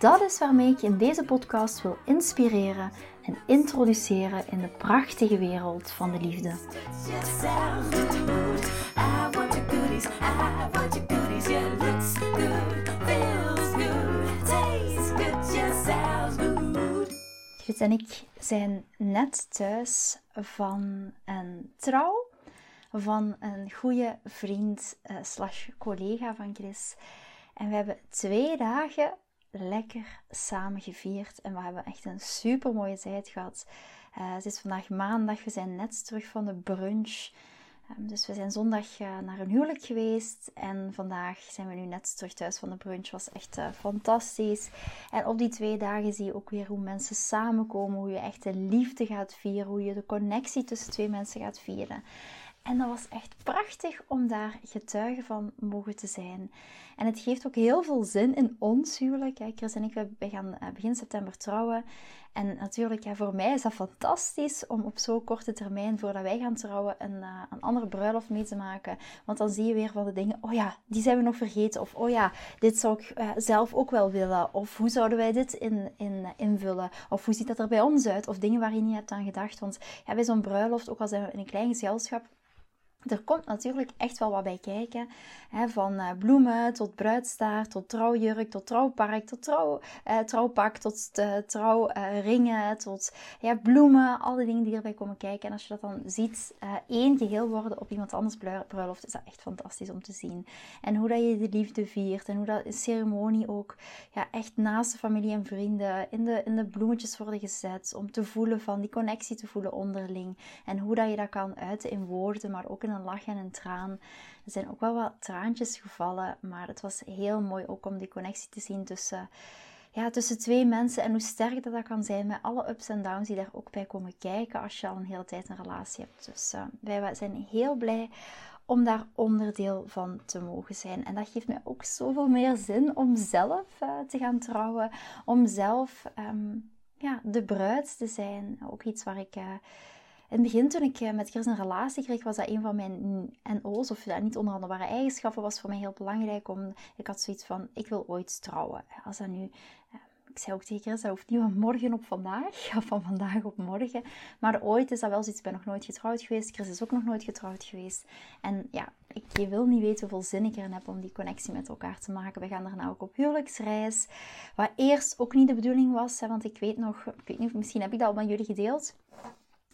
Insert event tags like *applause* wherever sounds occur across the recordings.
Dat is waarmee ik je in deze podcast wil inspireren en introduceren in de prachtige wereld van de liefde. Chris en ik zijn net thuis van een trouw van een goede vriend uh, slash collega van Chris. En we hebben twee dagen lekker samen gevierd. En we hebben echt een super mooie tijd gehad. Uh, het is vandaag maandag. We zijn net terug van de brunch. Um, dus we zijn zondag uh, naar een huwelijk geweest. En vandaag zijn we nu net terug thuis van de brunch. Was echt uh, fantastisch. En op die twee dagen zie je ook weer hoe mensen samenkomen. Hoe je echt de liefde gaat vieren. Hoe je de connectie tussen twee mensen gaat vieren. En dat was echt prachtig om daar getuige van mogen te zijn. En het geeft ook heel veel zin in ons huwelijk. Chris en ik we gaan eh, begin september trouwen. En natuurlijk, ja, voor mij is dat fantastisch om op zo'n korte termijn, voordat wij gaan trouwen, een, uh, een andere bruiloft mee te maken. Want dan zie je weer van de dingen, oh ja, die zijn we nog vergeten. Of oh ja, dit zou ik uh, zelf ook wel willen. Of hoe zouden wij dit in, in, invullen? Of hoe ziet dat er bij ons uit? Of dingen waar je niet hebt aan gedacht. Want ja, bij zo'n bruiloft, ook al zijn we in een klein gezelschap, er komt natuurlijk echt wel wat bij kijken. Hè, van uh, bloemen tot bruidstaart, tot trouwjurk, tot trouwpark, tot trouw, uh, trouwpak, tot uh, trouwringen, tot ja, bloemen. Alle dingen die erbij komen kijken. En als je dat dan ziet, één geheel worden op iemand anders bruiloft, is dat echt fantastisch om te zien. En hoe dat je de liefde viert en hoe dat een ceremonie ook ja, echt naast de familie en vrienden in de, in de bloemetjes worden gezet. Om te voelen van die connectie te voelen onderling. En hoe dat je dat kan uiten in woorden, maar ook in een lach en een traan. Er zijn ook wel wat traantjes gevallen, maar het was heel mooi ook om die connectie te zien tussen, ja, tussen twee mensen en hoe sterk dat, dat kan zijn met alle ups en downs die daar ook bij komen kijken als je al een hele tijd een relatie hebt. Dus uh, wij zijn heel blij om daar onderdeel van te mogen zijn. En dat geeft mij ook zoveel meer zin om zelf uh, te gaan trouwen, om zelf um, ja, de bruid te zijn. Ook iets waar ik... Uh, in het begin, toen ik eh, met Chris een relatie kreeg, was dat een van mijn NO's, of dat niet onderhandelbare eigenschappen, was voor mij heel belangrijk. Om, ik had zoiets van, ik wil ooit trouwen. Als dat nu eh, ik zei ook tegen Chris, dat hoeft niet van morgen op vandaag, *laughs* of van vandaag op morgen. Maar ooit is dat wel zoiets, ik ben nog nooit getrouwd geweest. Chris is ook nog nooit getrouwd geweest. En ja, ik, je wil niet weten hoeveel zin ik erin heb om die connectie met elkaar te maken. We gaan daarna ook op huwelijksreis. Wat eerst ook niet de bedoeling was, hè, want ik weet nog, ik weet niet, misschien heb ik dat al met jullie gedeeld.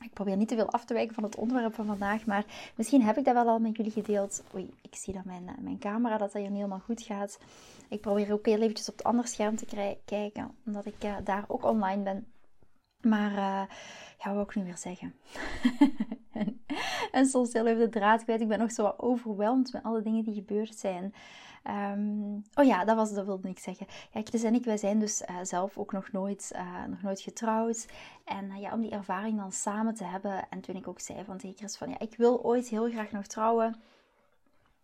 Ik probeer niet te veel af te wijken van het onderwerp van vandaag, maar misschien heb ik dat wel al met jullie gedeeld. Oei, ik zie dat mijn, eh, mijn camera, dat dat hier niet helemaal goed gaat. Ik probeer ook heel eventjes op het andere scherm te kijken, omdat ik uh, daar ook online ben. Maar uh, ja, wat wil ik nu weer zeggen? en, *laughs* en soms heel even de draad kwijt. Ik ben nog zo overweldigd met alle dingen die gebeurd zijn. Um, oh ja, dat, was, dat wilde ik zeggen. Ja, Chris en ik, wij zijn dus uh, zelf ook nog nooit, uh, nog nooit getrouwd. En uh, ja, om die ervaring dan samen te hebben. En toen ik ook zei van tegen Chris van, ja, ik wil ooit heel graag nog trouwen.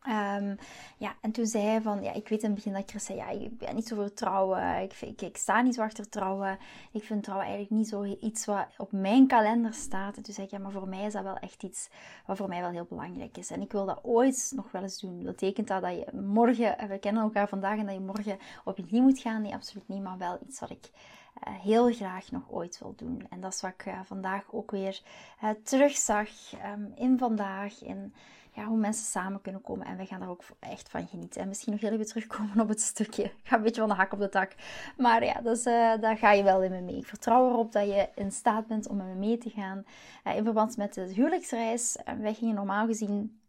Um, ja, en toen zei hij van, ja, ik weet in het begin dat Chris zei, ja, ik ben niet zo voor trouwen, ik, ik, sta niet zo achter trouwen, ik vind trouwen eigenlijk niet zo iets wat op mijn kalender staat. En toen zei ik, ja, maar voor mij is dat wel echt iets wat voor mij wel heel belangrijk is. En ik wil dat ooit nog wel eens doen. Dat betekent dat, dat je morgen, we kennen elkaar vandaag en dat je morgen op je moet gaan? Nee, absoluut niet, maar wel iets wat ik uh, heel graag nog ooit wil doen. En dat is wat ik uh, vandaag ook weer uh, terugzag um, in vandaag, in ja, hoe mensen samen kunnen komen. En wij gaan daar ook echt van genieten. En misschien nog heel even terugkomen op het stukje. Ik ga een beetje van de hak op de tak. Maar ja, dus, uh, daar ga je wel in me mee. Ik vertrouw erop dat je in staat bent om met me mee te gaan. Uh, in verband met de huwelijksreis. Uh, wij gingen normaal gezien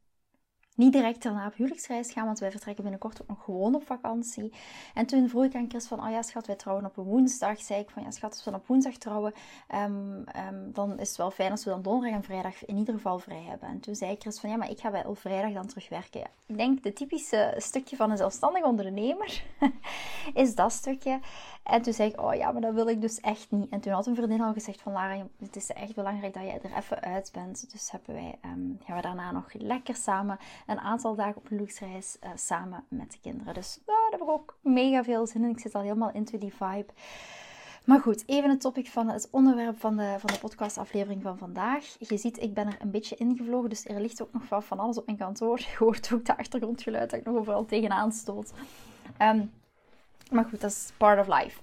niet direct daarna op huwelijksreis gaan, want wij vertrekken binnenkort ook nog gewoon op vakantie. En toen vroeg ik aan Chris van, oh ja schat, wij trouwen op een woensdag. Zei ik van, ja schat, als we op woensdag trouwen, ehm, ehm, dan is het wel fijn als we dan donderdag en vrijdag in ieder geval vrij hebben. En toen zei Chris van, ja, maar ik ga op vrijdag dan terugwerken. Ja, ik denk, de typische stukje van een zelfstandig ondernemer *laughs* is dat stukje. En toen zei ik, oh ja, maar dat wil ik dus echt niet. En toen had een vriendin al gezegd van, Lara, het is echt belangrijk dat jij er even uit bent. Dus hebben wij, um, gaan we daarna nog lekker samen een aantal dagen op huwelijksreis uh, samen met de kinderen. Dus nou, daar heb ik ook mega veel zin in. Ik zit al helemaal into die vibe. Maar goed, even het topic van het onderwerp van de, van de podcastaflevering van vandaag. Je ziet, ik ben er een beetje ingevlogen, dus er ligt ook nog van, van alles op mijn kantoor. Je hoort ook de achtergrondgeluid dat ik nog overal tegenaan stoot. Um, maar goed, dat is part of life.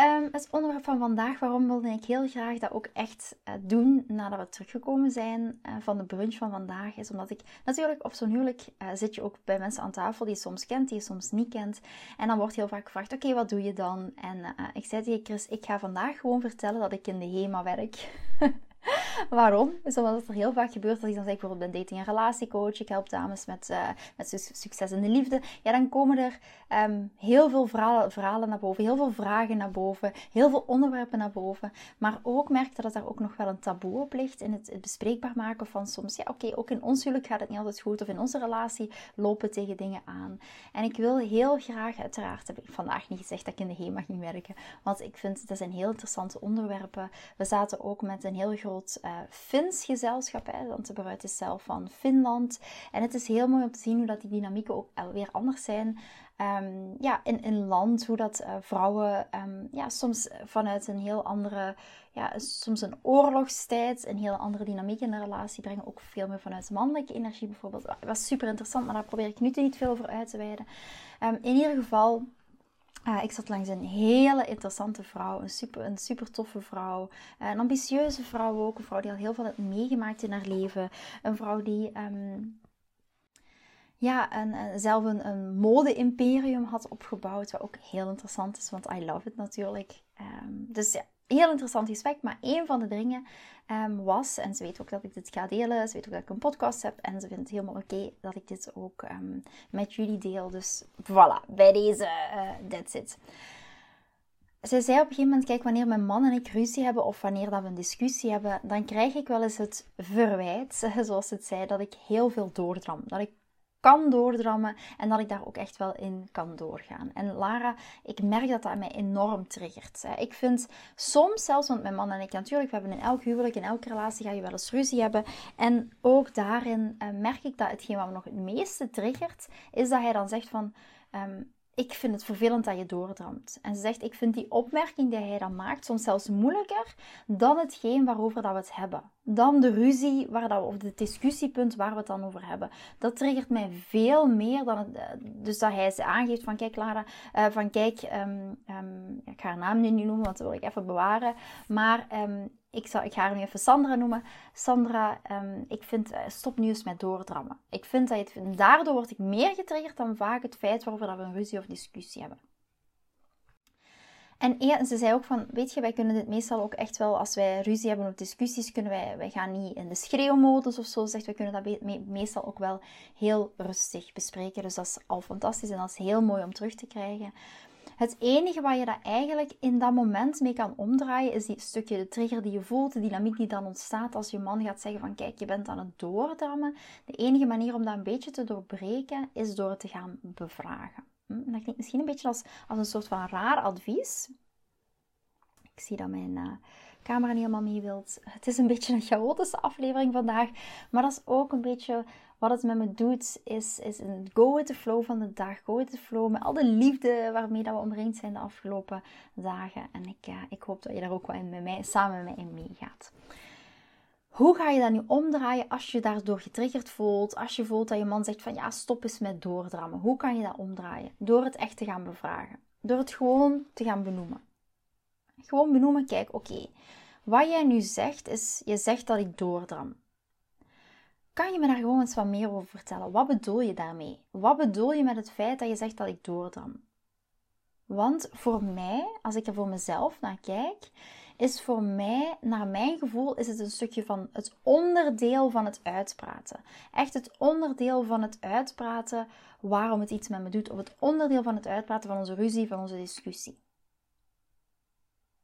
Um, het onderwerp van vandaag, waarom wilde ik heel graag dat ook echt uh, doen nadat we teruggekomen zijn uh, van de brunch van vandaag, is omdat ik natuurlijk op zo'n huwelijk uh, zit je ook bij mensen aan tafel die je soms kent, die je soms niet kent. En dan wordt heel vaak gevraagd, oké, wat doe je dan? En ik zei tegen Chris, ik ga vandaag gewoon vertellen dat ik in de HEMA werk. *laughs* Waarom? Omdat het er heel vaak gebeurt dat ik dan zeg, bijvoorbeeld ben dating- en relatiecoach, ik help dames met, uh, met succes in de liefde. Ja, dan komen er um, heel veel verhalen, verhalen naar boven, heel veel vragen naar boven, heel veel onderwerpen naar boven. Maar ook merk dat daar ook nog wel een taboe op ligt in het, bespreekbaar maken van soms, ja oké, ook in ons huwelijk gaat het niet altijd goed of in onze relatie lopen tegen dingen aan. En ik wil heel graag, uiteraard heb ik vandaag niet gezegd dat ik in de HEMA ging werken, want ik vind dat zijn heel interessante onderwerpen. We zaten ook met een heel groot uh, Fins gezelschap. Hè, want de bruid is zelf van Finland. En het is heel mooi om te zien hoe dat die dynamieken ook weer anders zijn. Um, ja, in, in land, hoe dat uh, vrouwen um, ja, soms vanuit een heel andere, ja, soms een oorlogstijd, een heel andere dynamiek in de relatie brengen. Ook veel meer vanuit mannelijke energie bijvoorbeeld. Dat was super interessant, maar daar probeer ik nu niet veel over uit te wijden. Um, in ieder geval, uh, ik zat langs een hele interessante vrouw, een super, een super toffe vrouw, uh, een ambitieuze vrouw ook, een vrouw die al heel veel heeft meegemaakt in haar leven, een vrouw die um, ja, een, zelf een, mode-imperium had opgebouwd, wat ook heel interessant is, want I love it natuurlijk. Um, dus ja, heel interessant gesprek, maar een van de dingen um, was, en ze weet ook dat ik dit ga delen, ze weet ook dat ik een podcast heb en ze vindt het helemaal oké dat ik dit ook um, met jullie deel. Dus voilà, bij deze, uh, that's it. Zij zei op een gegeven moment, kijk, wanneer mijn man en ik ruzie hebben of wanneer dat we een discussie hebben, dan krijg ik wel eens het verwijt, *laughs* zoals het zei, dat ik heel veel doordram. Dat ik kan doordrammen en dat ik daar ook echt wel in kan doorgaan. En Lara, ik merk dat dat mij enorm triggert. Ik vind soms zelfs, want mijn man en ik natuurlijk, we hebben in elk huwelijk, in elke relatie ga je wel eens ruzie hebben. En ook daarin uh, merk ik dat hetgeen wat me nog het meeste triggert, is dat hij dan zegt van... Um, ik vind het vervelend dat je doordramt. En ze zegt, ik vind die opmerking die hij dan maakt soms zelfs moeilijker dan hetgeen waarover dat we het hebben. Dan de ruzie waar dat of het discussiepunt waar we het dan over hebben. Dat triggert mij veel meer dan eh, dus dat hij ze aangeeft van kijk Lara, uh, van kijk, um, um, ik ga haar naam nu niet noemen, want dat wil ik even bewaren. Maar um, ik, ik ga haar nu even Sandra noemen. Sandra, um, ik vind, uh, stop nu eens met doordrammen. Ik vind dat het, daardoor word ik meer getriggerd dan vaak het feit waarover we een ruzie of discussie hebben. En ze zei ook van, weet je, wij kunnen dit meestal ook echt wel, als wij ruzie hebben of discussies, kunnen wij, wij gaan niet in de schreeuwmodus of zo, zegt, wij kunnen dat meestal ook wel heel rustig bespreken. Dus dat is al fantastisch en dat is heel mooi om terug te krijgen. Het enige waar je dat eigenlijk in dat moment mee kan omdraaien, is die stukje de trigger die je voelt, de dynamiek die dan ontstaat als je man gaat zeggen van kijk, je bent aan het doordrammen. De enige manier om dat een beetje te doorbreken, is door het te gaan bevragen. Hm? Dat klinkt misschien een beetje als, als een soort van raar advies. Ik zie dat mijn uh, camera niet helemaal mee wilt. Het is een beetje een chaotische aflevering vandaag. Maar dat is ook een beetje wat het met me doet, is, is een go with the flow van de dag. Go with the flow met al de liefde waarmee dat we omringd zijn de afgelopen dagen. En ik, uh, ik hoop dat je daar ook wel met mij, samen met mij in meegaat. Hoe ga je dat nu omdraaien als je daardoor getriggerd voelt? Als je voelt dat je man zegt van ja, stop eens met doordrammen. Hoe kan je dat omdraaien? Door het echt te gaan bevragen. Door het gewoon te gaan benoemen. Gewoon benoemen, kijk, oké. wat jij nu zegt is, je zegt dat ik doordram. Kan je me daar gewoon eens wat meer over vertellen? Wat bedoel je daarmee? Wat bedoel je met het feit dat je zegt dat ik doordram? Want voor mij, als ik er voor mezelf naar kijk, is voor mij, naar mijn gevoel, is het een stukje van het onderdeel van het uitpraten. Echt het onderdeel van het uitpraten waarom het iets met me doet. Of het onderdeel van het uitpraten van onze ruzie, van onze discussie.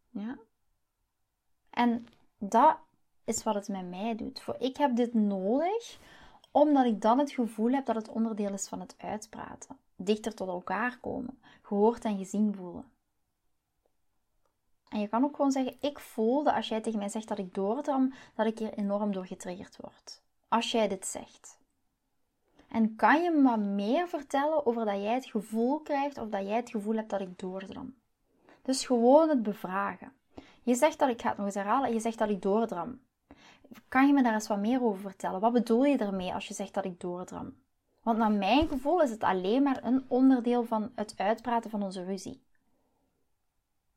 Ja? En dat is wat het met mij doet. Voor ik heb dit nodig omdat ik dan het gevoel heb dat het onderdeel is van het uitpraten. Dichter tot elkaar komen, gehoord en gezien voelen. En je kan ook gewoon zeggen: Ik voel dat als jij tegen mij zegt dat ik doordram, dat ik hier enorm door getriggerd word. Als jij dit zegt. En kan je me meer vertellen over dat jij het gevoel krijgt of dat jij het gevoel hebt dat ik doordram? Dus gewoon het bevragen. Je zegt dat ik ga het nog eens herhalen, je zegt dat ik doordram. Kan je me daar eens wat meer over vertellen? Wat bedoel je ermee als je zegt dat ik doordram? Want naar mijn gevoel is het alleen maar een onderdeel van het uitpraten van onze ruzie.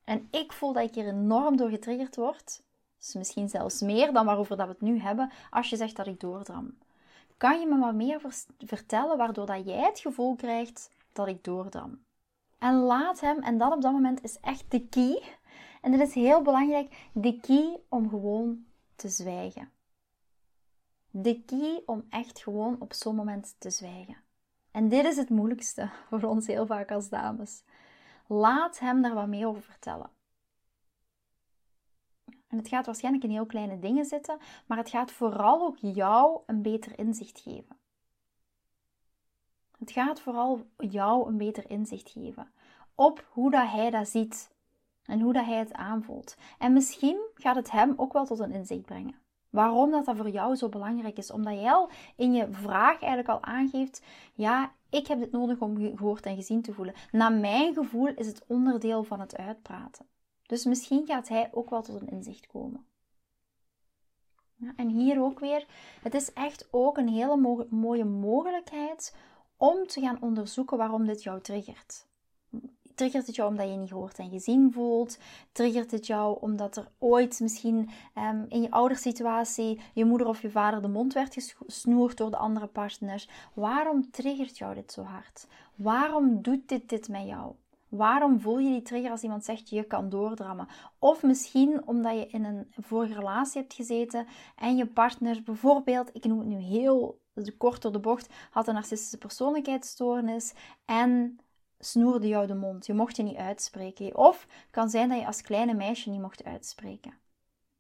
En ik voel dat ik hier enorm door getriggerd word. Dus misschien zelfs meer dan waarover dat we het nu hebben, als je zegt dat ik doordram. Kan je me wat meer vertellen waardoor dat jij het gevoel krijgt dat ik doordram? En laat hem, en dan op dat moment is echt de key. En dit is heel belangrijk, de key om gewoon te zwijgen. De key om echt gewoon op zo'n moment te zwijgen. En dit is het moeilijkste *laughs* voor ons heel vaak als dames. Laat hem daar wat meer over vertellen. En het gaat waarschijnlijk in heel kleine dingen zitten, maar het gaat vooral ook jou een beter inzicht geven. Het gaat vooral jou een beter inzicht geven op hoe dat hij dat ziet en hoe dat hij het aanvoelt. En misschien gaat het hem ook wel tot een inzicht brengen. Waarom dat, dat voor jou zo belangrijk is. Omdat jij al in je vraag eigenlijk al aangeeft: ja, ik heb dit nodig om gehoord en gezien te voelen. Naar mijn gevoel is het onderdeel van het uitpraten. Dus misschien gaat hij ook wel tot een inzicht komen. Ja, en hier ook weer, het is echt ook een hele mooie mogelijkheid om te gaan onderzoeken waarom dit jou triggert. Triggert het jou omdat je niet gehoord en gezien voelt? Triggert het jou omdat er ooit misschien um, in je oudersituatie je moeder of je vader de mond werd gesnoerd door de andere partner? Waarom triggert jou dit zo hard? Waarom doet dit dit met jou? Waarom voel je die trigger als iemand zegt je kan doordrammen? Of misschien omdat je in een vorige relatie hebt gezeten en je partner bijvoorbeeld, ik noem het nu heel kort door de bocht, had een narcistische persoonlijkheidsstoornis en snoerde jou de mond. Je mocht je niet uitspreken. Of kan zijn dat je als kleine meisje niet mocht uitspreken.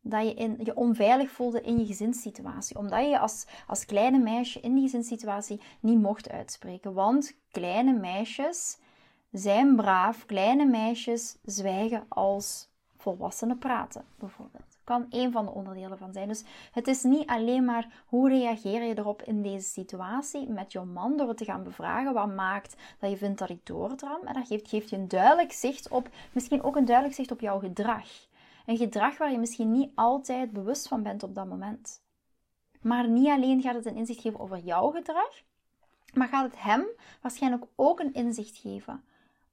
Dat je in, je onveilig voelde in je gezinssituatie. Omdat je als, als kleine meisje in die gezinssituatie niet mocht uitspreken. Want kleine meisjes zijn braaf. Kleine meisjes zwijgen als volwassenen praten, bijvoorbeeld kan één van de onderdelen van zijn. Dus het is niet alleen maar hoe reageer je erop in deze situatie met jouw man door het te gaan bevragen wat maakt dat je vindt dat ik doordram. En dat geeft, geeft je een duidelijk zicht op, misschien ook een duidelijk zicht op jouw gedrag. Een gedrag waar je misschien niet altijd bewust van bent op dat moment. Maar niet alleen gaat het een inzicht geven over jouw gedrag, maar gaat het hem waarschijnlijk ook een inzicht geven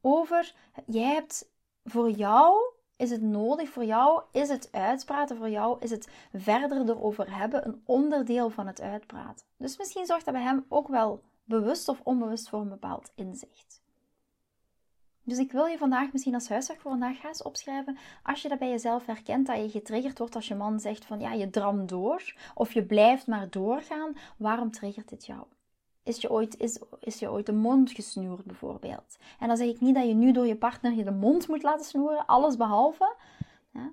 over jij hebt voor jou is het nodig voor jou? Is het uitpraten voor jou? Is het verder erover hebben een onderdeel van het uitpraten? Dus misschien zorgt dat bij hem ook wel bewust of onbewust voor een bepaald inzicht. Dus ik wil je vandaag misschien als huiswerk voor vandaag eens opschrijven. Als je dat bij jezelf herkent, dat je getriggerd wordt als je man zegt van ja, je dram door. Of je blijft maar doorgaan. Waarom triggert dit jou? Is je, ooit, is, is je ooit de mond gesnoerd bijvoorbeeld? En dan zeg ik niet dat je nu door je partner je de mond moet laten snoeren, alles behalve.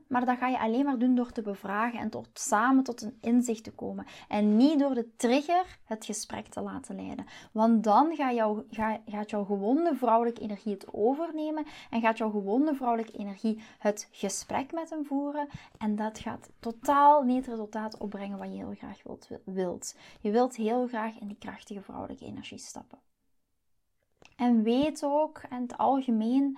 Maar dat ga je alleen maar doen door te bevragen en tot samen tot een inzicht te komen. En niet door de trigger het gesprek te laten leiden. Want dan gaat, jou, gaat jouw gewonde vrouwelijke energie het overnemen. En gaat jouw gewonde vrouwelijke energie het gesprek met hem voeren. En dat gaat totaal niet het resultaat opbrengen wat je heel graag wilt. wilt. Je wilt heel graag in die krachtige vrouwelijke energie stappen. En weet ook in het algemeen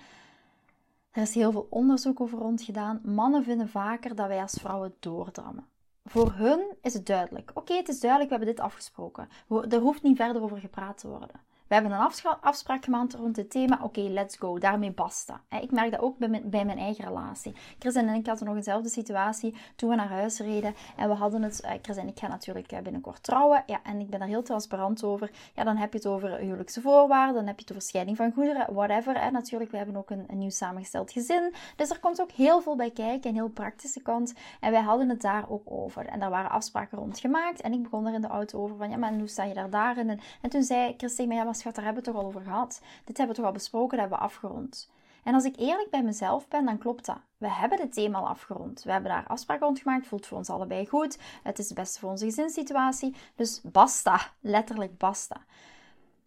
er is heel veel onderzoek over rondgedaan. Mannen vinden vaker dat wij als vrouwen doordrammen. Voor hun is het duidelijk. Oké, het is duidelijk, we hebben dit afgesproken. Er hoeft niet verder over gepraat te worden. We hebben een afspraak gemaakt rond het thema. Oké, let's go. Daarmee basta. Ik merk dat ook bij mijn, eigen relatie. Chris en ik hadden nog dezelfde situatie toen we naar huis reden. En we hadden het... Eh, Chris en ik gaan natuurlijk eh, binnenkort trouwen. Ja, en ik ben daar heel transparant over. Ja, dan heb je het over huwelijkse voorwaarden. Dan heb je het over scheiding van goederen. Whatever. En natuurlijk, we hebben ook een, nieuw samengesteld gezin. Dus er komt ook heel veel bij kijken. Een heel praktische kant. En wij hadden het daar ook over. En daar waren afspraken rond gemaakt. En ik begon er in de auto over van... Ja, maar hoe sta je daar daarin? En, en toen zei Chris tegen mij... Ja, schat, daar hebben we het toch al over gehad. Dit hebben we toch al besproken, dat hebben we afgerond. En als ik eerlijk bij mezelf ben, dan klopt dat. We hebben het thema al afgerond. We hebben daar afspraken rond gemaakt. Voelt voor ons allebei goed. Het is het beste voor onze gezinssituatie. Dus basta. Letterlijk basta.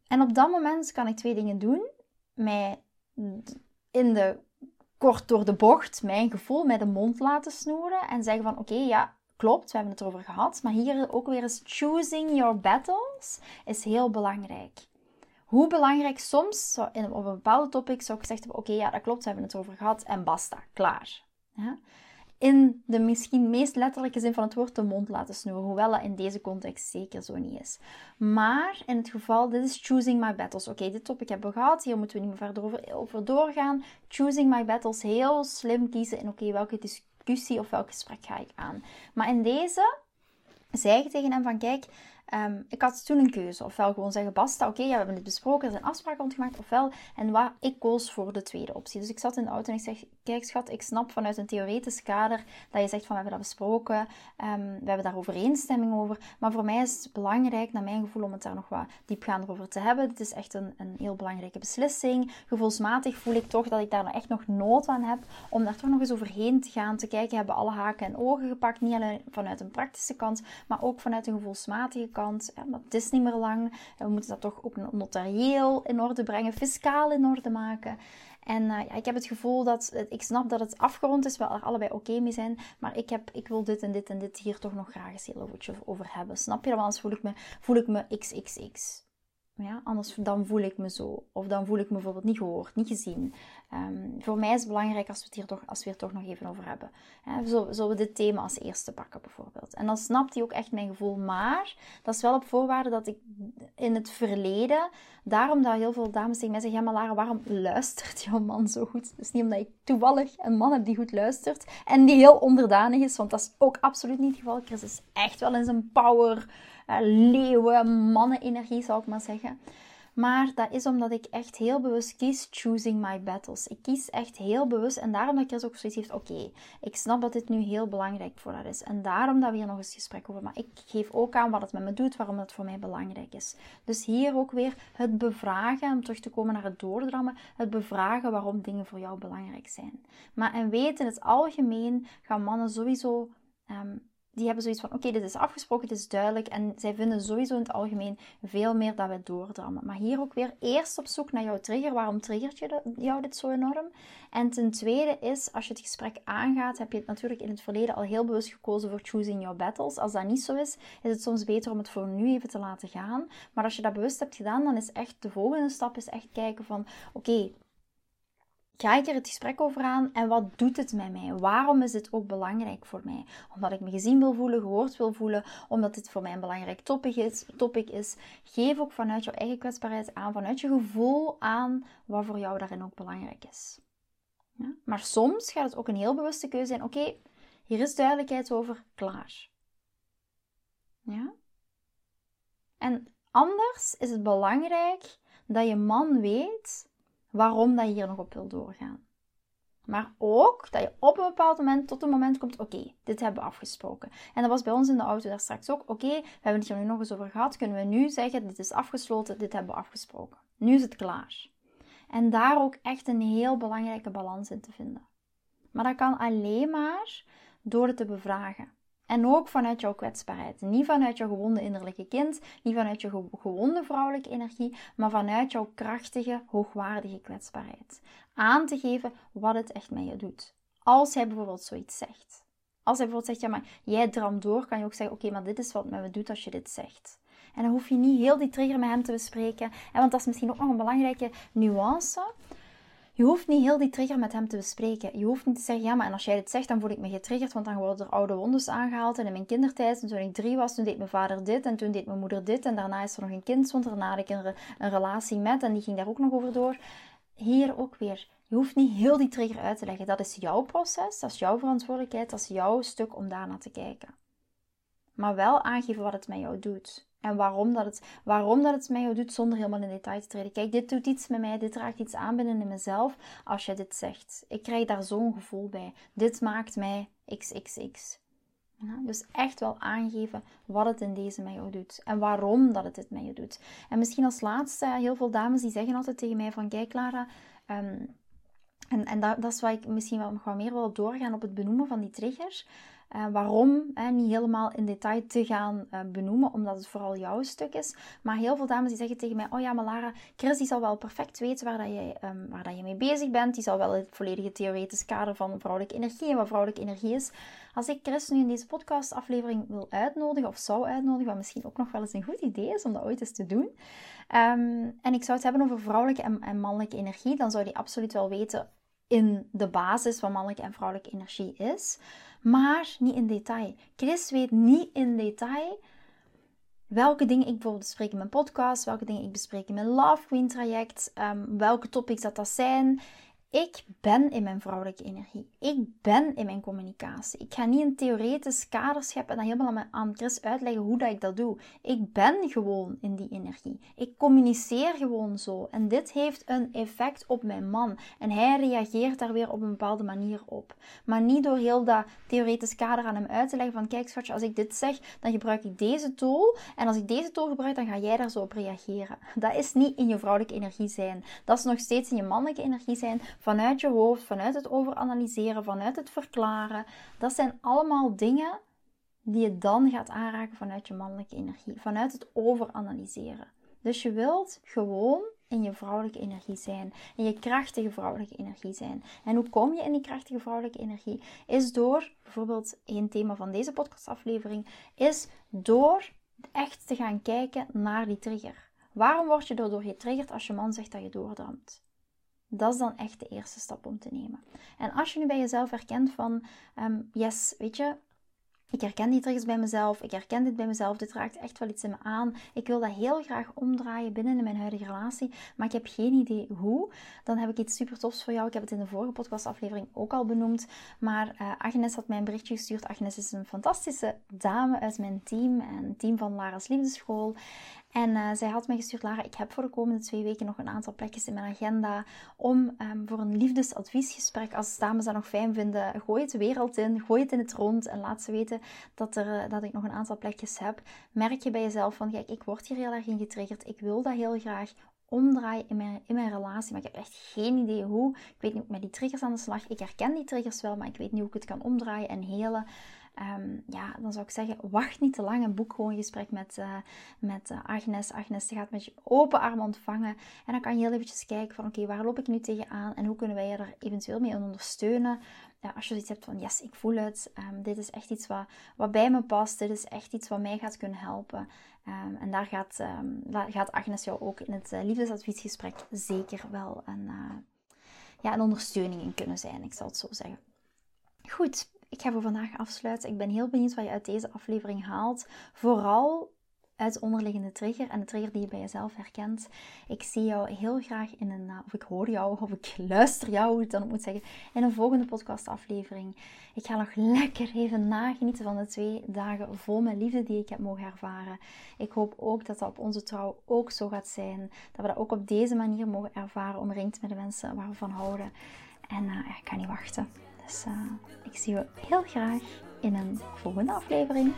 En op dat moment kan ik twee dingen doen. Mij in de kort door de bocht mijn gevoel met de mond laten snoeren. En zeggen van oké, ja, klopt, we hebben het erover gehad. Maar hier ook weer eens choosing your battles is heel belangrijk hoe belangrijk soms, op een bepaalde topic, zou ik gezegd hebben: Oké, ja, dat klopt, we hebben het over gehad en basta, klaar. In de misschien meest letterlijke zin van het woord de mond laten snoeren, hoewel dat in deze context zeker zo niet is. Maar in het geval, dit is choosing my battles. Oké, dit topic hebben we gehad, hier moeten we niet meer verder over, over doorgaan. Choosing my battles, heel slim kiezen in oké, welke discussie of welk gesprek ga ik aan. Maar in deze zei ik tegen hem van kijk, Ehm, ik had toen een keuze. Ofwel gewoon zeggen, basta, oké, ja, we hebben het besproken, er zijn afspraken rondgemaakt. Ofwel, en ik koos voor de tweede optie. Dus ik zat in de auto en ik zeg, kijk schat, ik snap vanuit een theoretisch kader dat je zegt van, we hebben dat besproken. Um, we hebben daar overeenstemming over. Maar voor mij is het belangrijk, naar mijn gevoel, om het daar nog wat diepgaander over te hebben. Het is echt een, een heel belangrijke beslissing. Gevoelsmatig voel ik toch dat ik daar echt nog nood aan heb om daar toch nog eens overheen te gaan. Te kijken, hebben alle haken en ogen gepakt. Niet alleen vanuit een praktische kant, maar ook vanuit een gevoelsmatige kant kant. Ja, het is niet meer lang. We moeten dat toch ook notarieel in orde brengen, fiscaal in orde maken. En uh, ja, ik heb het gevoel dat, ik snap dat het afgerond is, we er allebei oké mee zijn, maar ik, heb, ik wil dit en dit en dit hier toch nog graag eens heel over hebben. Snap je? Want anders voel ik me, voel ik me xxx. Ja, anders dan voel ik me zo. Of dan voel ik me bijvoorbeeld niet gehoord, niet gezien. Ehm, voor mij is het belangrijk als we het hier toch, als we het toch nog even over hebben. Hè, zullen we dit thema als eerste pakken bijvoorbeeld. En dan snapt hij ook echt mijn gevoel. Maar dat is wel op voorwaarde dat ik in het verleden... Daarom dat heel veel dames tegen mij zeggen... Ja, maar Lara, waarom luistert jouw man zo goed? Dus niet omdat ik toevallig een man heb die goed luistert. En die heel onderdanig is. Want dat is ook absoluut niet het geval. Chris is echt wel in zijn power leeuwen, mannenenergie zou ik maar zeggen. Maar dat is omdat ik echt heel bewust kies choosing my battles. Ik kies echt heel bewust en daarom dat er ook zoiets heeft, oké, ik snap dat dit nu heel belangrijk voor haar is. En daarom dat we hier nog eens gesprek over. Maar ik geef ook aan wat het met me doet, waarom het voor mij belangrijk is. Dus hier ook weer het bevragen, om terug te komen naar het doordrammen, het bevragen waarom dingen voor jou belangrijk zijn. Maar en weet in het algemeen gaan mannen sowieso ehm, die hebben zoiets van: oké, dit is afgesproken, dit is duidelijk. En zij vinden sowieso in het algemeen veel meer dat we doordrammen. Maar hier ook weer eerst op zoek naar jouw trigger. Waarom triggert je jou dit zo enorm? En ten tweede is, als je het gesprek aangaat, heb je het natuurlijk in het verleden al heel bewust gekozen voor choosing your battles. Als dat niet zo is, is het soms beter om het voor nu even te laten gaan. Maar als je dat bewust hebt gedaan, dan is echt de volgende stap is echt kijken van: oké, ga ik er het gesprek over aan en wat doet het met mij? Waarom is dit ook belangrijk voor mij? Omdat ik me gezien wil voelen, gehoord wil voelen, omdat dit voor mij een belangrijk topic is. Topic is. Geef ook vanuit jouw eigen kwetsbaarheid aan, vanuit je gevoel aan wat voor jou daarin ook belangrijk is. Ja? Maar soms gaat het ook een heel bewuste keuze zijn. Oké, hier is duidelijkheid over, klaar. Ja? En anders is het belangrijk dat je man weet waarom dat je hier nog op wil doorgaan. Maar ook dat je op een bepaald moment tot een moment komt, oké, dit hebben we afgesproken. En dat was bij ons in de auto daar straks ook, oké, we hebben het hier nu nog eens over gehad, kunnen we nu zeggen, dit is afgesloten, dit hebben we afgesproken. Nu is het klaar. En daar ook echt een heel belangrijke balans in te vinden. Maar dat kan alleen maar door het te bevragen. En ook vanuit jouw kwetsbaarheid. Niet vanuit jouw gewonde innerlijke kind, niet vanuit je gewonde vrouwelijke energie, maar vanuit jouw krachtige, hoogwaardige kwetsbaarheid. Aan te geven wat het echt met je doet. Als hij bijvoorbeeld zoiets zegt. Als hij bijvoorbeeld zegt, ja, maar jij dramt door, kan je ook zeggen, oké, maar dit is wat met me doet als je dit zegt. En dan hoef je niet heel die trigger met hem te bespreken. En want dat is misschien ook nog een belangrijke nuance. Je hoeft niet heel die trigger met hem te bespreken. Je hoeft niet te zeggen, ja, maar en als jij dit zegt, dan voel ik me getriggerd, want dan worden er oude wondes aangehaald. En in mijn kindertijd, toen ik drie was, toen deed mijn vader dit, en toen deed mijn moeder dit, en daarna is er nog een kind, want daarna had ik een, een relatie met, en die ging daar ook nog over door. Hier ook weer, je hoeft niet heel die trigger uit te leggen. Dat is jouw proces, dat is jouw verantwoordelijkheid, dat is jouw stuk om daarna te kijken. Maar wel aangeven wat het met jou doet. En waarom dat, het, waarom dat het met jou doet zonder helemaal in detail te treden. Kijk, dit doet iets met mij, dit raakt iets aan binnen in mezelf als je dit zegt. Ik krijg daar zo'n gevoel bij. Dit maakt mij XXX. Dus echt wel aangeven wat het in deze met jou doet. En waarom dat het dit met je doet. En misschien als laatste, heel veel dames die zeggen altijd tegen mij van... Kijk Clara, um, en, en dat, dat, is waar ik misschien wel meer wil doorgaan op het benoemen van die triggers. Uh, waarom, hè, niet helemaal in detail te gaan uh, benoemen, omdat het vooral jouw stuk is. Maar heel veel dames die zeggen tegen mij, oh ja, maar Lara, Chris die zal wel perfect weten waar, dat je, um, waar dat je mee bezig bent. Die zal wel het volledige theoretisch kader van vrouwelijke energie en wat vrouwelijke energie is. Als ik Chris nu in deze podcastaflevering wil uitnodigen, of zou uitnodigen, wat misschien ook nog wel eens een goed idee is om dat ooit eens te doen. Um, en ik zou het hebben over vrouwelijke en, en mannelijke energie, dan zou die absoluut wel weten in de basis van mannelijke en vrouwelijke energie is, maar niet in detail. Chris weet niet in detail welke dingen ik bijvoorbeeld bespreek in mijn podcast, welke dingen ik bespreek in mijn Love Queen traject, um, welke topics dat dat zijn. Ik ben in mijn vrouwelijke energie. Ik ben in mijn communicatie. Ik ga niet een theoretisch kader scheppen en dan helemaal aan Chris uitleggen hoe dat ik dat doe. Ik ben gewoon in die energie. Ik communiceer gewoon zo. En dit heeft een effect op mijn man. En hij reageert daar weer op een bepaalde manier op. Maar niet door heel dat theoretisch kader aan hem uit te leggen van kijk schatje, als ik dit zeg, dan gebruik ik deze tool. En als ik deze tool gebruik, dan ga jij daar zo op reageren. *laughs* Dat is niet in je vrouwelijke energie zijn. Dat is nog steeds in je mannelijke energie zijn vanuit je hoofd, vanuit het overanalyseren, vanuit het verklaren. Dat zijn allemaal dingen die je dan gaat aanraken vanuit je mannelijke energie, vanuit het overanalyseren. Dus je wilt gewoon in je vrouwelijke energie zijn, in je krachtige vrouwelijke energie zijn. En hoe kom je in die krachtige vrouwelijke energie? Is door, bijvoorbeeld één thema van deze podcastaflevering, is door echt te gaan kijken naar die trigger. Waarom word je daardoor getriggerd als je man zegt dat je doordramt? Dat is dan echt de eerste stap om te nemen. En als je nu bij jezelf herkent van, um, yes, weet je, ik herken die triggers bij mezelf, ik herken dit bij mezelf, dit raakt echt wel iets in me aan. Ik wil dat heel graag omdraaien binnen in mijn huidige relatie, maar ik heb geen idee hoe. Dan heb ik iets super tofs voor jou. Ik heb het in de vorige podcastaflevering ook al benoemd, maar uh, Agnes had mij een berichtje gestuurd. Agnes is een fantastische dame uit mijn team, een team van Lara's Liefdeschool. En uh, zij had mij gestuurd, Lara, ik heb voor de komende twee weken nog een aantal plekjes in mijn agenda om um, voor een liefdesadviesgesprek, als dames dat nog fijn vinden, gooi het de wereld in, gooi het in het rond en laat ze weten dat, er, uh, dat ik nog een aantal plekjes heb. Merk je bij jezelf van, kijk, ik word hier heel erg in getriggerd, ik wil dat heel graag omdraaien in mijn, in mijn relatie, maar ik heb echt geen idee hoe. Ik weet niet hoe ik met die triggers aan de slag. Ik herken die triggers wel, maar ik weet niet hoe ik het kan omdraaien en helen. Um, ja, dan zou ik zeggen, wacht niet te lang en boek gewoon een gesprek met, uh, met uh, Agnes. Agnes gaat met je open armen ontvangen. En dan kan je heel eventjes kijken van, oké, waar loop ik nu tegenaan? En hoe kunnen wij je er eventueel mee ondersteunen? Ja, als je zoiets hebt van, yes, ik voel het. Um, dit is echt iets wat, wat bij me past. Dit is echt iets wat mij gaat kunnen helpen. Um, en daar gaat, gaat Agnes jou ook in het uh, liefdesadviesgesprek zeker wel ja, een ondersteuning in kunnen zijn. Ik zal het zo zeggen. Goed, ik ga voor vandaag afsluiten. Ik ben heel benieuwd wat je uit deze aflevering haalt. Vooral uit onderliggende trigger en de trigger die je bij jezelf herkent. Ik zie jou heel graag in een, of ik hoor jou, of ik *laughs* luister jou, hoe ik dan ook moet zeggen, in een volgende podcastaflevering. Ik ga nog lekker even nagenieten van de twee dagen vol met liefde die ik heb mogen ervaren. Ik hoop ook dat dat op onze trouw ook zo gaat zijn. Dat we dat ook op deze manier mogen ervaren, omringd met de mensen waar we van houden. En uh, ik kan niet wachten. Dus uh, ik zie je heel graag in een volgende aflevering.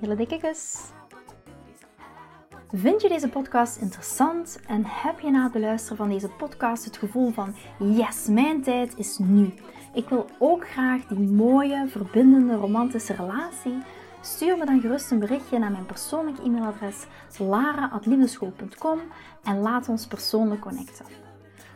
Hele dikke kus. Vind je deze podcast interessant en heb je na het beluisteren van deze podcast het gevoel van yes, mijn tijd is nu. Ik wil ook graag die mooie, verbindende, romantische relatie. Stuur me dan gerust een berichtje naar mijn persoonlijke e-mailadres lara.liefdeschool.com en laat ons persoonlijk connecten.